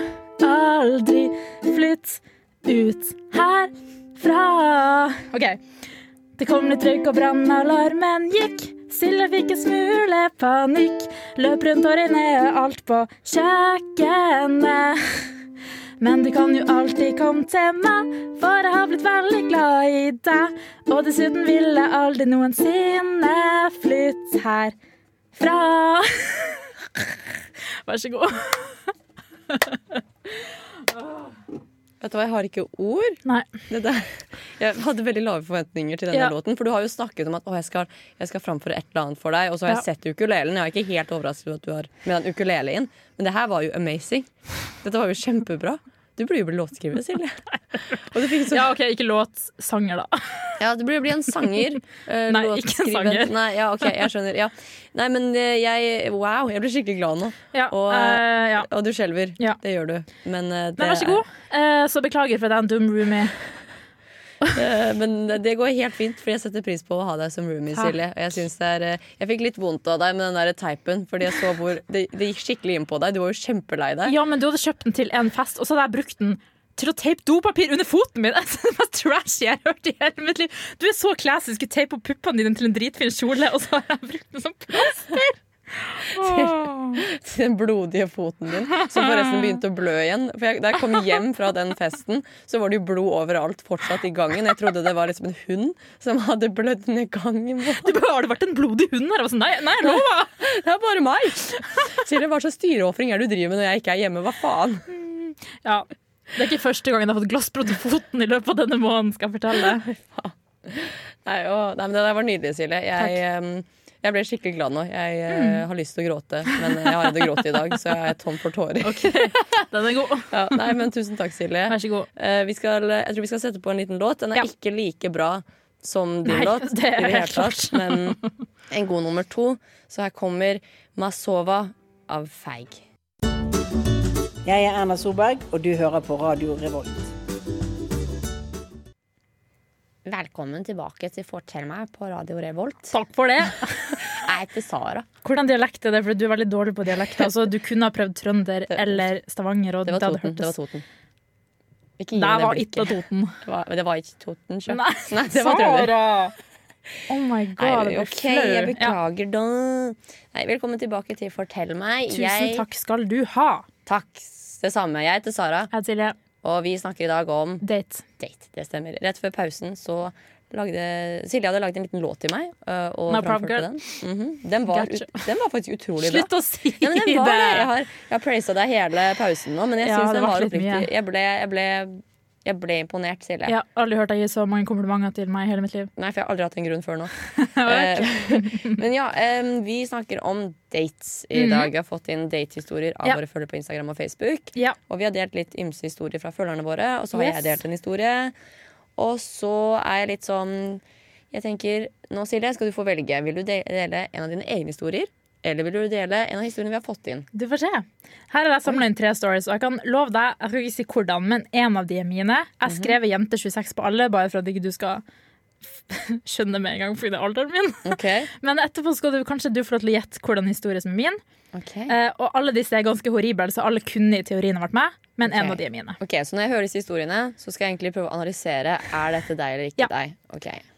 aldri flytte ut herfra. OK. Det kom litt røyk og brannalarmen gikk. Silje fikk en smule panikk. Løp rundt og ned alt på kjøkkenet. Men du kan jo alltid komme til meg, for jeg har blitt veldig glad i deg. Og dessuten vil jeg aldri noensinne flytte herfra. Vær så god. Vet du hva, jeg har ikke ord. Nei. Jeg hadde veldig lave forventninger til denne Ja. låten. For du har jo snakket om at jeg, skal, jeg skal framføre et eller annet for deg, og så har jeg sett ukulelen. Jeg er ikke helt overrasket over at du har med den ukulelen. Men det her var jo amazing. Dette var jo kjempebra. Du burde jo bli låtskriver, Silje. Så, Ja, OK, ikke låtsanger, da. ja, du burde bli en sanger. Uh, Nei, ikke en sanger. Nei, ja, ok, jeg skjønner. Ja. Nei, men eh, jeg Wow, jeg blir skikkelig glad nå. Ja, Og, uh, ja. Og du skjelver. Det gjør du. Men, uh, det Nei, vær så god. Så beklager for at jeg er en dum roomie. Eh, Men det går helt fint, for jeg setter pris på å ha deg som roomie, Silje. Og jeg, det er, eh, jeg fikk litt vondt av deg med den der teipen, fordi jeg så hvor det, det gikk skikkelig inn på deg. Du var jo kjempelei deg. Ja, men du hadde kjøpt den til en fest, og så hadde jeg brukt den til å teipe dopapir under foten min. Det var trashy jeg har hørt i hele mitt liv. Du er så classy, skulle teipe opp puppene dine til en dritfin kjole, og så har jeg brukt den som plaster. Til den blodige foten din, som forresten begynte å blø igjen. For jeg, Da jeg kom hjem fra den festen, så var det jo blod overalt fortsatt i gangen. Jeg trodde det var liksom en hund som hadde blødd ned gangen. Du har det vært en blodig hund her? Sånn, nei, nei, lova! Det er bare meg! Silje, hva slags styreofring er det du driver med når jeg ikke er hjemme? Hva faen? Ja. Det er ikke første gangen jeg har fått glassbrudd i foten i løpet av denne måneden, skal jeg fortelle. Nei, å, nei, men Det der var nydelig, Silje. Jeg, em, jeg ble skikkelig glad nå. Jeg eh, har lyst til å gråte, men jeg har ikke grått i dag, så jeg er tom for tårer. Den er god. Ja, nei, men Tusen takk, Silje. Vær så god. Eh, vi skal, jeg tror vi skal sette på en liten låt. Den er Ja. ikke like bra som din Nei, låt, det er i det hele helt tatt, men en god nummer to. Så her kommer Masova av Feig. Jeg er Erna Solberg, og du hører på Radio Revolt. Velkommen tilbake til Fortell meg på Radio Revolt. Takk for det. Jeg heter Sara. Hvordan dialekt er det? For du er veldig dårlig på dialekt. Altså, du kunne ha prøvd trønder eller stavanger. Det var Toten. Det var Toten. Ikke Det var ikke. Toten. Det var, det var ikke Toten, sjø. Nei, Nei, det var. Sara! Oh my god, Nei, ok, jeg Ja. beklager da. Nei, velkommen tilbake til Fortell meg. Tusen Jeg- takk skal du ha. Takk. Det samme. Jeg heter Sara, Jeg heter Silje. Og vi snakker i dag om Date. date. Det stemmer. Rett før pausen så lagde Silje hadde lagd en liten låt til meg. Og No framførte girl. den. -hmm. den, var Gotcha. ut, den var faktisk utrolig bra. Slutt å si Ja, men den var det. Jeg har, jeg har praisa deg hele pausen nå, men jeg Ja, syns den var oppriktig. Jeg ble, jeg, ble, jeg ble imponert, Silje. Jeg har aldri hørt deg gi så mange komplimenter til meg i hele mitt liv. Nei, for jeg har aldri hatt en grunn før nå. Eh, men ja, vi snakker om dates i dag. Vi har fått inn datehistorier av Mhm. Ja. våre følgere på Instagram og Facebook. Ja. Og vi har delt litt ymse historier fra følgerne våre, og så har Yes. jeg delt en historie. Og så er jeg litt sånn Jeg tenker, nå Silje, skal du få velge. Vil du dele en av dine egne historier? Eller vil du dele en av historiene vi har fått inn? Du får se. Her har jeg samla inn tre stories, og jeg kan love deg, jeg skal ikke si hvordan, men en av de er mine. Jeg Mhm. skrev Jente26 på alle, bare for at ikke du skal skjønne med en gang fordi det er alderen min. Okay. Men etterpå skal du kanskje du få lov til å gjette hvordan historie som er min. Okay. Eh, og alle disse er ganske horrible, så alle kunne i teorien vært med, men en av de er mine. Ok, Så når jeg hører disse historiene, så skal jeg egentlig prøve å analysere Er dette deg eller ikke Ja. deg.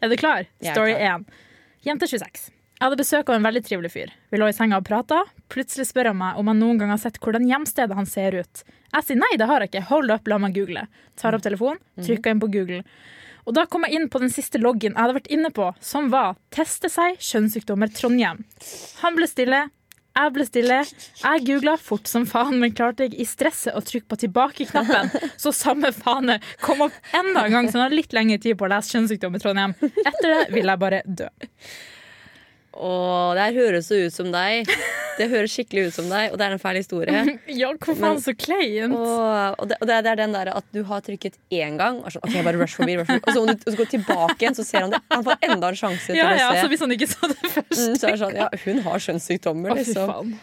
Er du klar? Story klar. 1. Jente26. Jeg hadde besøk av en veldig trivelig fyr. Vi lå i senga og prata. Plutselig spør han meg om han noen gang har sett hvordan hjemstedet han ser ut. Jeg sier nei, det har jeg ikke. Hold up, la meg google. Tar opp telefonen, trykker inn på Google. Og da kom jeg inn på den siste loggen jeg hadde vært inne på, som var 'teste seg kjønnssykdommer Trondheim'. Han ble stille. Jeg ble stille. Jeg googla fort som faen, men klarte jeg i stresset å trykke på tilbake-knappen. Så samme fane kom opp enda en gang, så han har litt lengre tid på å lese kjønnssykdom i Trondheim. Etter det vil jeg bare dø. Åh, det her høres så ut som deg. Det høres skikkelig ut som deg, og det er en feil historie. Ja, hvor faen så kleint. Åh, og, det, og det, det er den der at du har trykket én gang, og, så, ok, bare rush forbi, rush forbi. og så må du og så gå tilbake igjen, så ser han det. Han får enda en sjanse til Ja, ja, å så hvis han ikke så det først. Mm, så er det sånn, ja, hun har kjønnssykdommer, Å, fy liksom. faen.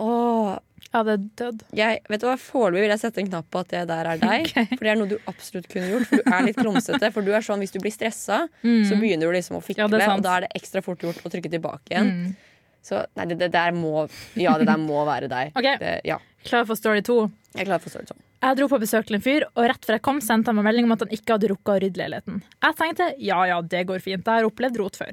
Åh, Det er dødd. jeg, vet du hva, Foreløpig vil jeg sette en knapp på at det der er deg. Okay. For det er noe du absolutt kunne gjort. For du er litt klumsete. For du er sånn, Hvis du blir stressa, så begynner du liksom å fikle, Mm. Ja, og da er det ekstra fort gjort å trykke tilbake igjen. Mm. Så nei, det, det der må Ja, det der må være deg. Okay. Det, ja, Klar for story to. jeg er klar for story to. Jeg dro på besøk til en fyr, og rett før jeg kom, sendte han meg melding om at han ikke hadde rukket å rydde leiligheten. Jeg tenkte ja ja, det går fint, jeg har opplevd rot før.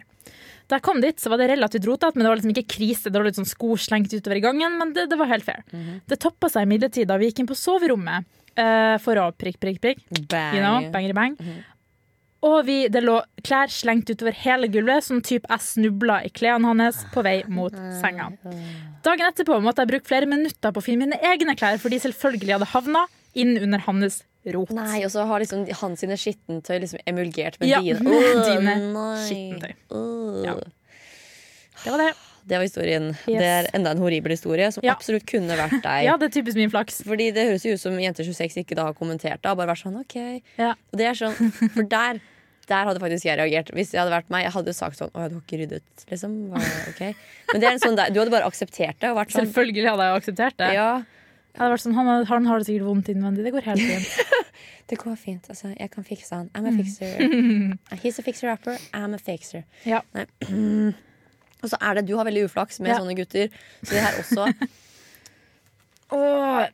Da jeg kom dit, så var det relativt rotete, men det var liksom ikke krise. Det var litt sånn sko slengt utover i gangen, men det, det var helt fair. Det toppa seg imidlertid da vi gikk inn på soverommet uh, for å prikk, prikk, prikk. Bang. You know, bangeri bang. Og vi, det lå klær slengt utover hele gulvet, sånn type jeg snubla i klærne hans på vei mot senga. Dagen etterpå måtte jeg bruke flere minutter på å finne mine egne klær, fordi selvfølgelig hadde havna inn under hans rot. Nei, og så har liksom hans sine skittentøy liksom emulgert med Ja, dine. med dine skittentøy. Oh. Ja. Det var det. Det var historien. Yes. Det er enda en horribel historie som Ja. absolutt kunne vært deg. Ja, det er typisk min flaks. Fordi det høres jo ut som Jenter26 ikke da har kommentert det. Bare vært sånn, ok Ja. Og det er sånn, For der der hadde faktisk jeg reagert. Hvis jeg hadde vært meg, jeg hadde sagt sånn Å du har ikke ryddet, liksom. Hva- ok Men det er en sånn der, du hadde bare akseptert det sånn Selvfølgelig hadde jeg akseptert det. Ja, Jeg hadde vært sånn, han, han har det sikkert vondt innvendig. Det går helt fint. det går fint. Altså, jeg kan fikse han. I'm a fixer. He's a fixer-rapper. I'm a fixer. Ja. Og så er det, du har veldig uflaks med Ja. sånne gutter. Så det her også Åh.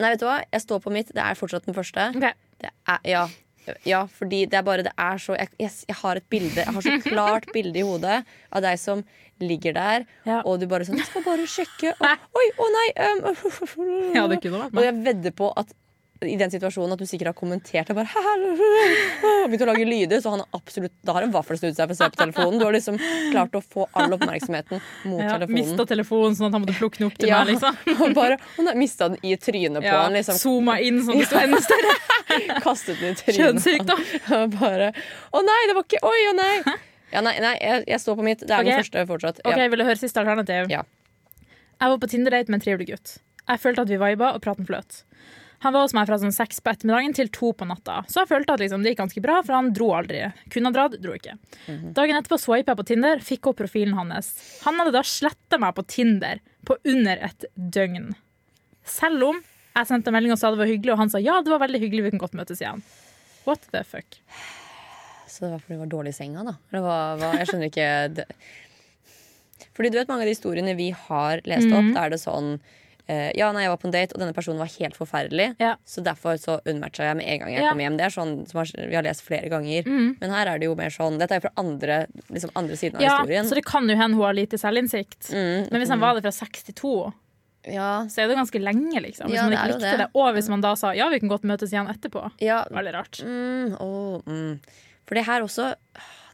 Nei, vet du hva? Jeg står på mitt. Det er fortsatt den første. Ok. Det er, ja. Ja, fordi det er bare Det er så jeg, jeg, har et bilde Jeg har så klart bilde i hodet av deg som ligger der, Ja. og du bare sånn 'Jeg skal bare sjekke.' Og, Oi, å nei! Um, Ja, det kunne vært og jeg vedder på at i den situasjonen at du sikkert har kommentert det. Bare, og begynt å lage lyder, så han har absolutt Da har en vaffel snudd seg for å se på telefonen. Du har liksom klart å få all oppmerksomheten mot Ja, telefonen. Mista telefonen sånn at han måtte plukke den opp til Ja, meg. liksom og bare, han har mista den i trynet på ja, han. Liksom, Zooma inn sånn det sto enda større. kastet den i trynet. Kjønnssykdom. Og bare Å nei, det var ikke Oi, å nei! Ja, nei, nei jeg, jeg står på mitt. Det er okay. den første fortsatt. Ok, Vil du høre siste alternativ? Ja. Jeg var på Tinder-date med en trivelig gutt. Jeg følte at vi viba, og praten fløt. Han var hos meg fra sånn seks på ettermiddagen til to på natta. Så jeg følte at liksom, det gikk ganske bra, for han dro aldri. Kunne ha dratt, dro ikke. Mhm. Dagen etterpå swipet jeg på Tinder, fikk opp profilen hans. Han hadde da sletta meg på Tinder på under et døgn. Selv om jeg sendte melding og sa det var hyggelig, og han sa ja, det var veldig hyggelig, vi kan godt møtes igjen. What the fuck? Så det var fordi det var dårlig i senga, da? Var, hva, jeg skjønner ikke det. Fordi du vet mange av de historiene vi har lest opp, Mhm. da er det sånn ja, nei, jeg var på en date, og denne personen var helt forferdelig. Ja. Så derfor så unmatcha jeg med en gang jeg Ja. kom hjem. Det er sånn som vi har lest flere ganger. Mm. Men her er det jo mer sånn Dette er jo fra andre, liksom andre siden av Ja, historien. så det kan jo hende hun har lite selvinnsikt. Mm, Men hvis han var det fra 62 ja, så er det ganske lenge, liksom. Hvis Ja, man ikke likte det. det. Og hvis man da sa ja, vi kan godt møtes igjen etterpå. ja, Veldig rart. Mm, oh, mm. For det her også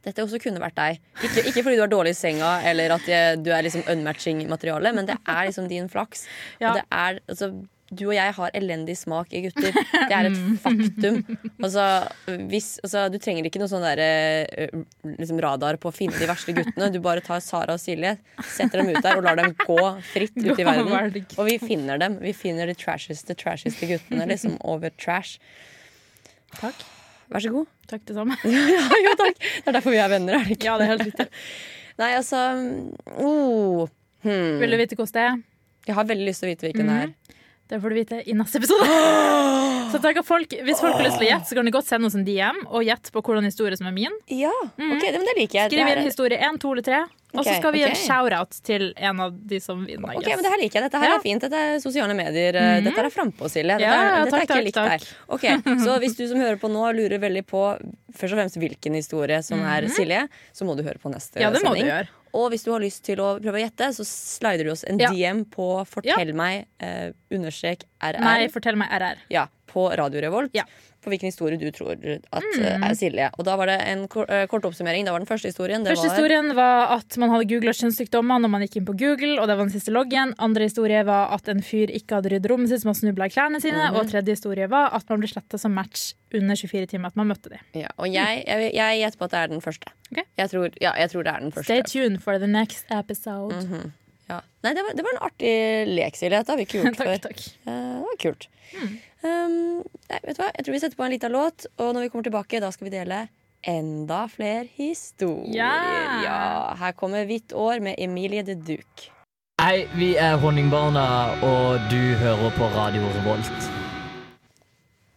Dette også kunne vært deg. Ikke, ikke fordi du er dårlig i senga eller at jeg, du er liksom unmatching materiale, men det er liksom din flaks. Ja. Og det er, altså, du og jeg har elendig smak i gutter. Det er et faktum. Altså, hvis, altså, du trenger ikke noe sånn der, eh, liksom radar på å finne de verste guttene. Du bare tar Sara og Silje, setter dem ut der og lar dem gå fritt ut i verden. Og vi finner dem. Vi finner de trasheste, trasheste guttene liksom over trash. Takk. Vær så god. Takk, det samme. Ja, jo takk. Det er derfor vi er venner, er det ikke? Ja, det er helt riktig. Nei, altså oh, hmm. Vil du vite hvordan det er? Jeg har veldig lyst til å vite hvilken det er. Det får du vite i neste episode. Så tenker folk, Hvis folk har lyst til å gjette, så kan de godt sende oss en DM og gjette på hvordan historie som er min. Ja, ok, det, men det liker jeg. Skriv inn historie 1, 2 eller 3. Og så skal vi gi ok. en shout-out til en av de som vinner. Ok, men det her liker jeg. Dette her Ja. er fint. Dette er sosiale medier. eh, Dette er frampå, Silje. Dette, Ja, dette takk, er ikke takk, likt takk. deg. Ok, Så hvis du som hører på nå lurer veldig på først og fremst hvilken historie som er Silje, så må du høre på neste Mhm. ja, det må du sending. gjøre. Og hvis du har lyst til å prøve å gjette, så slider du oss en. DM på fortell meg eh, understrek RR. Nei, fortell meg RR. Ja, på Radio Revolt. Ja. På hvilken historie du tror at mm. er Silje. Og da var det en eh, kort oppsummering. Det var den første historien. Det Første var, historien var at man hadde googla kjønnssykdommer når man gikk inn på Google, og det var den siste loggen. Andre historie var at en fyr ikke hadde ryddet rommet sitt, så man snubla i klærne sine. Mhm. Og tredje historie var at man ble sletta som match under 24 timer at man møtte dem. ja, og jeg, gjetter på at det er den første. Okay. Jeg, tror, ja, jeg tror det er den første. Stay tuned for the next episode. Ja. Nei, det var, det var en artig lek, Silje. Det har vi ikke gjort før. takk, takk. Eh, det var kult. Um, nei, vet du hva? Jeg tror vi setter på en liten låt, og når vi kommer tilbake, da skal vi dele enda flere historier. Ja. Ja, her kommer Hvitt år med Emilie de Duke. Hei, vi er Honningbarna, og du hører på Radio Revolt.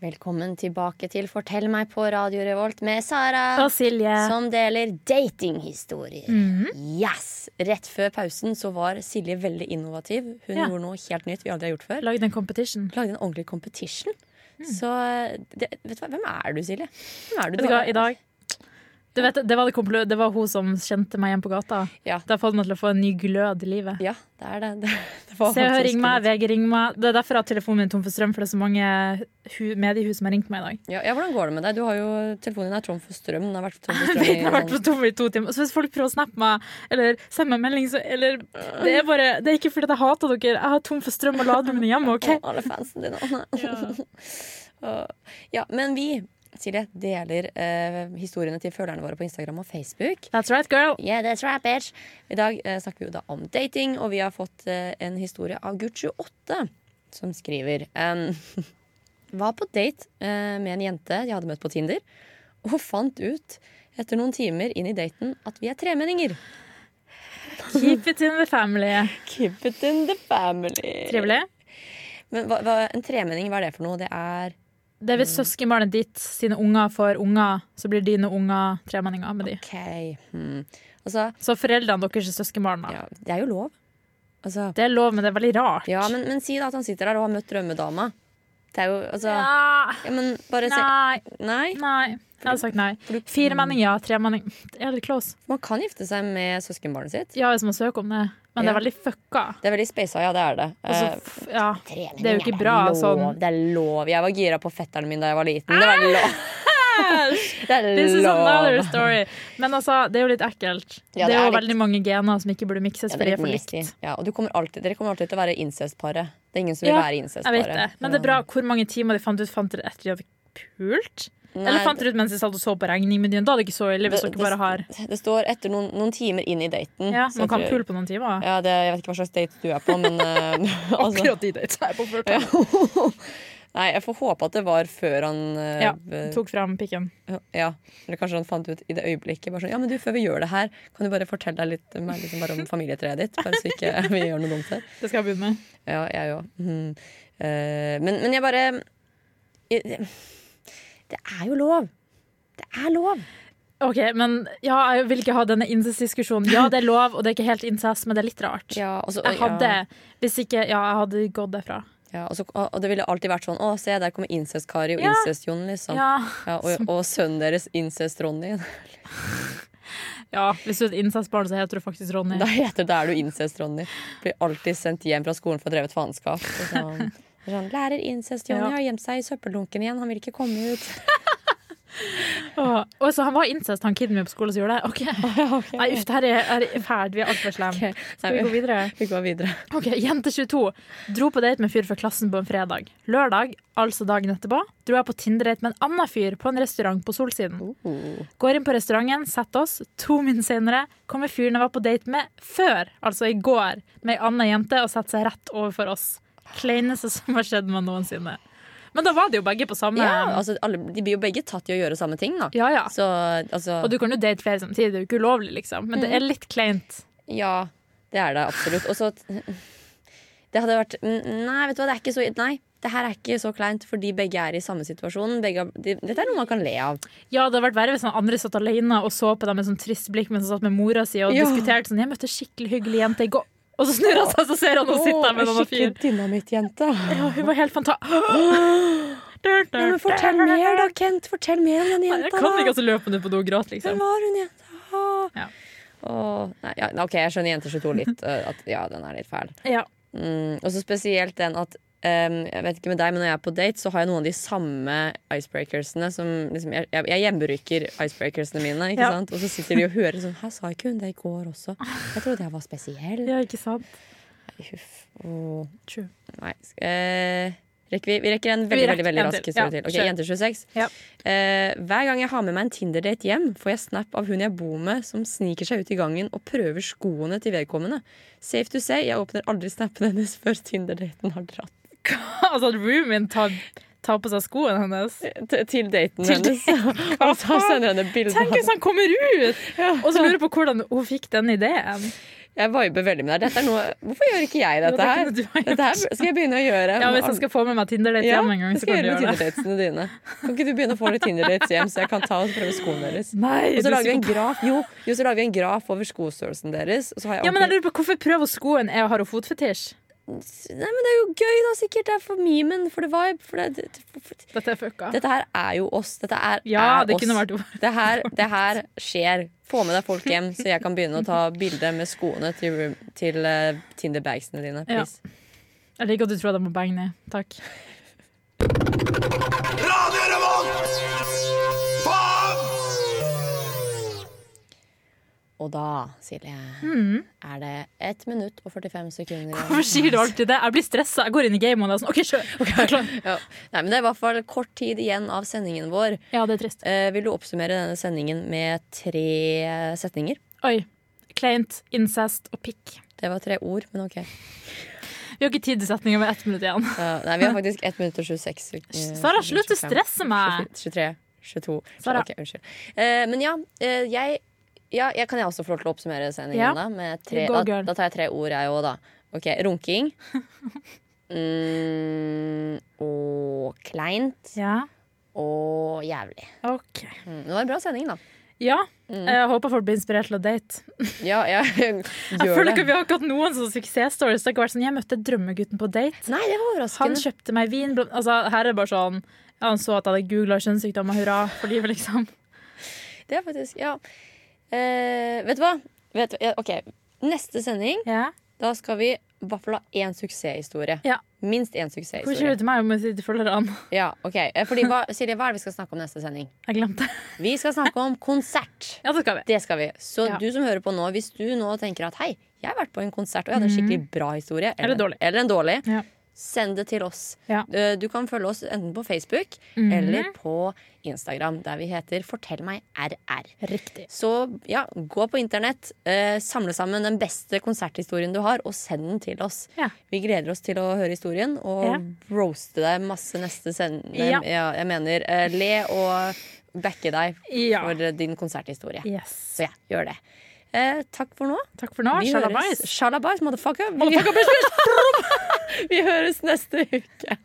Velkommen tilbake til Fortell meg på Radio Revolt med Sara. Og Silje. Som deler datinghistorier. Mhm. Yes! Rett før pausen så var Silje veldig innovativ. Hun Ja. gjorde noe helt nytt vi aldri har gjort før. Lagde en competition. Lagde en ordentlig competition. Mm. Så det, vet du hva, hvem er du, Silje? Hvem er du? Du i dag vet, det, var det, det var hun som kjente meg igjen på gata. Ja. Det har fått meg til å få en ny glød i livet. Ja, det er det. det, det Se og ring meg, VG ring meg. Det er derfor at telefonen min tom for strøm, for det er så mange hu mediehus som har ringt meg i dag. Ja, ja, hvordan går det med deg? Du har jo, telefonen din er tom for strøm. Den har vært tom for strøm i jeg har vært sånn- tom i to timer. Så hvis folk prøver å snappe meg eller sende meg melding, så eller, det, er bare, det er ikke fordi jeg hater dere. Jeg har tom for strøm og lader mine hjemme. ok? Alle fansen dine. ja. ja, men vi, Silje, deler eh, historiene til følgerne våre på Instagram og Facebook. That's right, girl. Yeah, that's right, bitch. I dag eh, snakker vi da om dating, og vi har fått eh, en historie av Gutt28 som skriver um, Var på date eh, med en jente jeg hadde møtt på Tinder, og fant ut etter noen timer inn i daten at vi er tremenninger. Keep it in the family. Keep it in the family. Trivelig. Men hva, hva, en tremenning, hva er det for noe? Det er Det er hvis søskenbarnet ditt sine unger får unger, så blir dine unger tremenninger med de. Okay. Hmm. Altså, Så foreldrene deres er søskenbarna. ja, det er jo lov. Altså, Det er lov, men det er veldig rart. ja, men, men si da at han sitter der og har møtt drømmedama. Det er jo altså Ja, ja, men bare se Nei. Nei. Nei. Jeg hadde sagt nei. Firemenning, ja. Tremenning. Er litt close. Man kan gifte seg med søskenbarnet sitt. Ja, hvis man søker om det. Men det er veldig fucka. Det er veldig spasa, ja, det er det. Altså, ja. det er jo ikke bra, sånn. Det er lov. Jeg var gira på fetteren min da jeg var liten. Det var lov. Det er This is another story. Men altså, det er jo litt ekkelt. Ja, det det er jo litt- veldig mange gener som ikke burde mikses, for de er for likt. Ja, og du kommer alltid, dere kommer alltid til å være incestparet. Det er ingen som vil Ja, være incestparet. det. Men det er bra hvor mange timer de fant ut Fant dere etter de hadde pult? Nei, Eller fant dere ut mens de satt og så på regningmenyen? Da er det ikke så ille hvis Det- dere bare har Det står etter noen, noen timer inn i daten. Ja, man kan pule på noen timer. Ja, det, jeg vet ikke hva slags date du er på, men uh, altså, Akkurat de dates er på før. Nei, jeg får håpe at det var før han uh, Ja, eh, tok fram pikken. ja. Eller kanskje han fant ut i det øyeblikket. Bare sånn, ja, men du, Før vi gjør det her, kan du bare fortelle litt meg liksom bare om familietreet ditt? Bare så ikke vi gjør noe dumt her. Det skal jeg begynne med. Ja, jeg òg. Mm. Uh, men, men jeg bare jeg, Det er jo lov. Det er lov. Ok, men ja, Jeg vil ikke ha denne incest-diskusjonen. Ja, det er lov, og det er ikke helt incest, men det er litt rart. Ja, altså, Jeg hadde, ja. Hvis ikke, ja, jeg hadde gått derfra. Ja, og, så, og det ville alltid vært sånn Å, se, der kommer incest-Kari og Ja. incest-Jon, liksom. Ja. Ja, og, og sønnen deres incest-Ronny. ja, Hvis du er et incestbarn, så heter du faktisk Ronny. Da heter det er du incest-Ronny. Blir alltid sendt hjem fra skolen for å drevet faenskap. Sånn, sånn, Lærer incest-Jonny har gjemt seg i søppeldunken igjen, han vil ikke komme ut. Og så han var incest, han kiden min på skolen som gjorde det? Ok. Nei, uff, det her er, er fælt. Vi er altfor slemme. Skal vi gå videre? Vi går videre. Ok, Jente 22 dro på date med fyr fra klassen på en fredag. Lørdag, altså dagen etterpå, dro jeg på Tinder-date med en annen fyr på en restaurant på Solsiden. Går inn på restauranten, setter oss. To minutter senere kommer fyren jeg var på date med før, altså i går, med ei anna jente og setter seg rett overfor oss. Kleineste som har skjedd meg noensinne. Men da var det jo begge på samme Ja, altså, alle, de blir jo begge tatt i å gjøre samme ting, da. ja, ja. Så altså Og du kan jo date flere samtidig, det er jo ikke ulovlig, liksom. Men det er litt kleint. Ja, det er det absolutt. Og så Det hadde vært Nei, vet du hva, det er ikke så Nei. Det her er ikke så kleint, fordi begge er i samme situasjon. Begge, de, dette er noe man kan le av. Ja, det hadde vært verre hvis han andre satt alene og så på dem med sånn trist blikk mens han satt med mora si og Ja. diskuterte sånn 'Jeg møtte en skikkelig hyggelig jente i går.' Og så snur han seg, så ser han henne sitte der med noen fyr. Skikkelig dynamittjente. Ja, hun var helt fantastisk. Ja, men fortell mer, da, Kent. Fortell mer om den Jeg kan ikke altså løpe ned på do og gråte, Hvem liksom. var hun jenta? Ja. Åh, nei, ja, OK, jeg skjønner Jente 22 litt. øh, at, ja, den er litt fæl. Ja. Mm, og så spesielt den at ehm, Jeg vet ikke med deg, men når jeg er på date, så har jeg noen av de samme icebreakersene. Som liksom, jeg, jeg, hjemmeryker icebreakersene mine. Ja. sant? Og så sitter de og hører sånn Her sa ikke hun det i går også? Jeg trodde jeg var spesiell. ja, ikke sant? Nei, Huff. Oh. True. Nei. Eh, rekker vi, vi rekker en veldig, veldig, veldig rask historie til. Ok, kjør. Jente 26. Ja. Eh, hver gang jeg har med meg en Tinder-date hjem, får jeg snap av hun jeg bor med, som sniker seg ut i gangen og prøver skoene til vedkommende. Safe to say, jeg åpner aldri snappen hennes før Tinder-daten har dratt. Altså at roomien tar, tar på seg skoene hennes. T til daten Til hennes. og så sender henne bilde Tenk hvis han kommer ut! Og så lurer jeg på hvordan hun fikk den ideen. Jeg viber veldig med deg. Noe, hvorfor gjør ikke jeg dette her? Dette her skal jeg begynne å gjøre. Ja, Hvis jeg skal få med meg Tinder-date Ja, hjem en gang, så kan du gjøre det. Dine. Kan ikke du begynne å få litt Tinder-dates hjem, så jeg kan ta og prøve skoene deres? Nei, Og så lager vi en graf Jo, jo så lager vi en graf over skostørrelsen deres. Ja, men jeg lurer på Hvorfor prøve skoen? Jeg har hun fotfetisj? Nei, men det er jo gøy, da, sikkert. Det er for memen, for the vibe. For det, det, for, Dette er fucka. dette her er jo oss. Dette er, Ja, er det oss. kunne vært det, her, det her skjer. Få med deg folk hjem, så jeg kan begynne å ta bilde med skoene til, til uh, Tinder-bagsene dine. Ja. Jeg liker at du tror at jeg må bange ned. Takk. Og da, Silje, er det 1 minutt og 45 sekunder. Mm. Hvorfor sier du alltid det? Jeg blir stressa. Jeg går inn i gamet og er sånn OK, kjør. Er. Ja. Nei, men Det er i hvert fall kort tid igjen av sendingen vår. Ja, det er trist. Eh, vil du oppsummere denne sendingen med tre setninger? Oi. Kleint, incest og pikk. Det var tre ord, men OK. Vi har ikke tid til setninger med ett minutt igjen. Ja, nei, vi har faktisk 1 minutt og 26 sek- eh, Sara, slutt å 25, stresse meg! 23, 22 Sara. Ok, unnskyld. Eh, men ja, eh, jeg ja, jeg kan jeg også få lov til å oppsummere sendingen Ja. da? Med tre, da, da tar jeg tre ord, jeg òg, da. Ok, Runking. Mm, og kleint. Ja, Og jævlig. OK. Mm, det var en bra sending, da. Ja, jeg håper folk blir inspirert til å date. Ja, jeg Jeg gjør føler ikke vi har ikke hatt noen sånne suksessstories. Det har ikke vært sånn, Jeg møtte drømmegutten på date. Nei, det var Han kjøpte meg vin. Altså, her er det bare sånn ja, Han så at jeg hadde googla kjønnssykdommer. Hurra for livet, liksom. Det er faktisk Ja. Eh, vet du hva? Vet du, ja, OK. Neste sending, Ja. da skal vi fall ha én suksesshistorie. Ja. Minst én Hvorfor suksesshistorie. du til meg om jeg sier an? følgerne? Ja, ok. Eh, Fordi, hva, Silje, hva er det vi skal snakke om neste sending? Jeg glemte. Vi skal snakke om konsert. Ja, det skal vi. Det skal vi. Så Ja. du som hører på nå, hvis du nå tenker at hei, jeg har vært på en konsert og jeg hadde en skikkelig bra historie, Mhm. Eller dårlig. eller en dårlig, Ja. Send det til oss. Ja. Eh, Du kan følge oss enten på Facebook Mhm. eller på Instagram, der vi heter Fortell meg RR. Riktig. Så ja, gå på internett, eh, samle sammen den beste konserthistorien du har, og send den til oss. Ja. Vi gleder oss til å høre historien og Ja. roaste deg masse neste sending. Ja. Jeg mener eh, le og backe deg for din konserthistorie. Yes. Så ja, gjør det. Eh, takk for nå. Takk for nå. Shalabais. Shalabais, motherfucker. Vi, vi høres neste uke.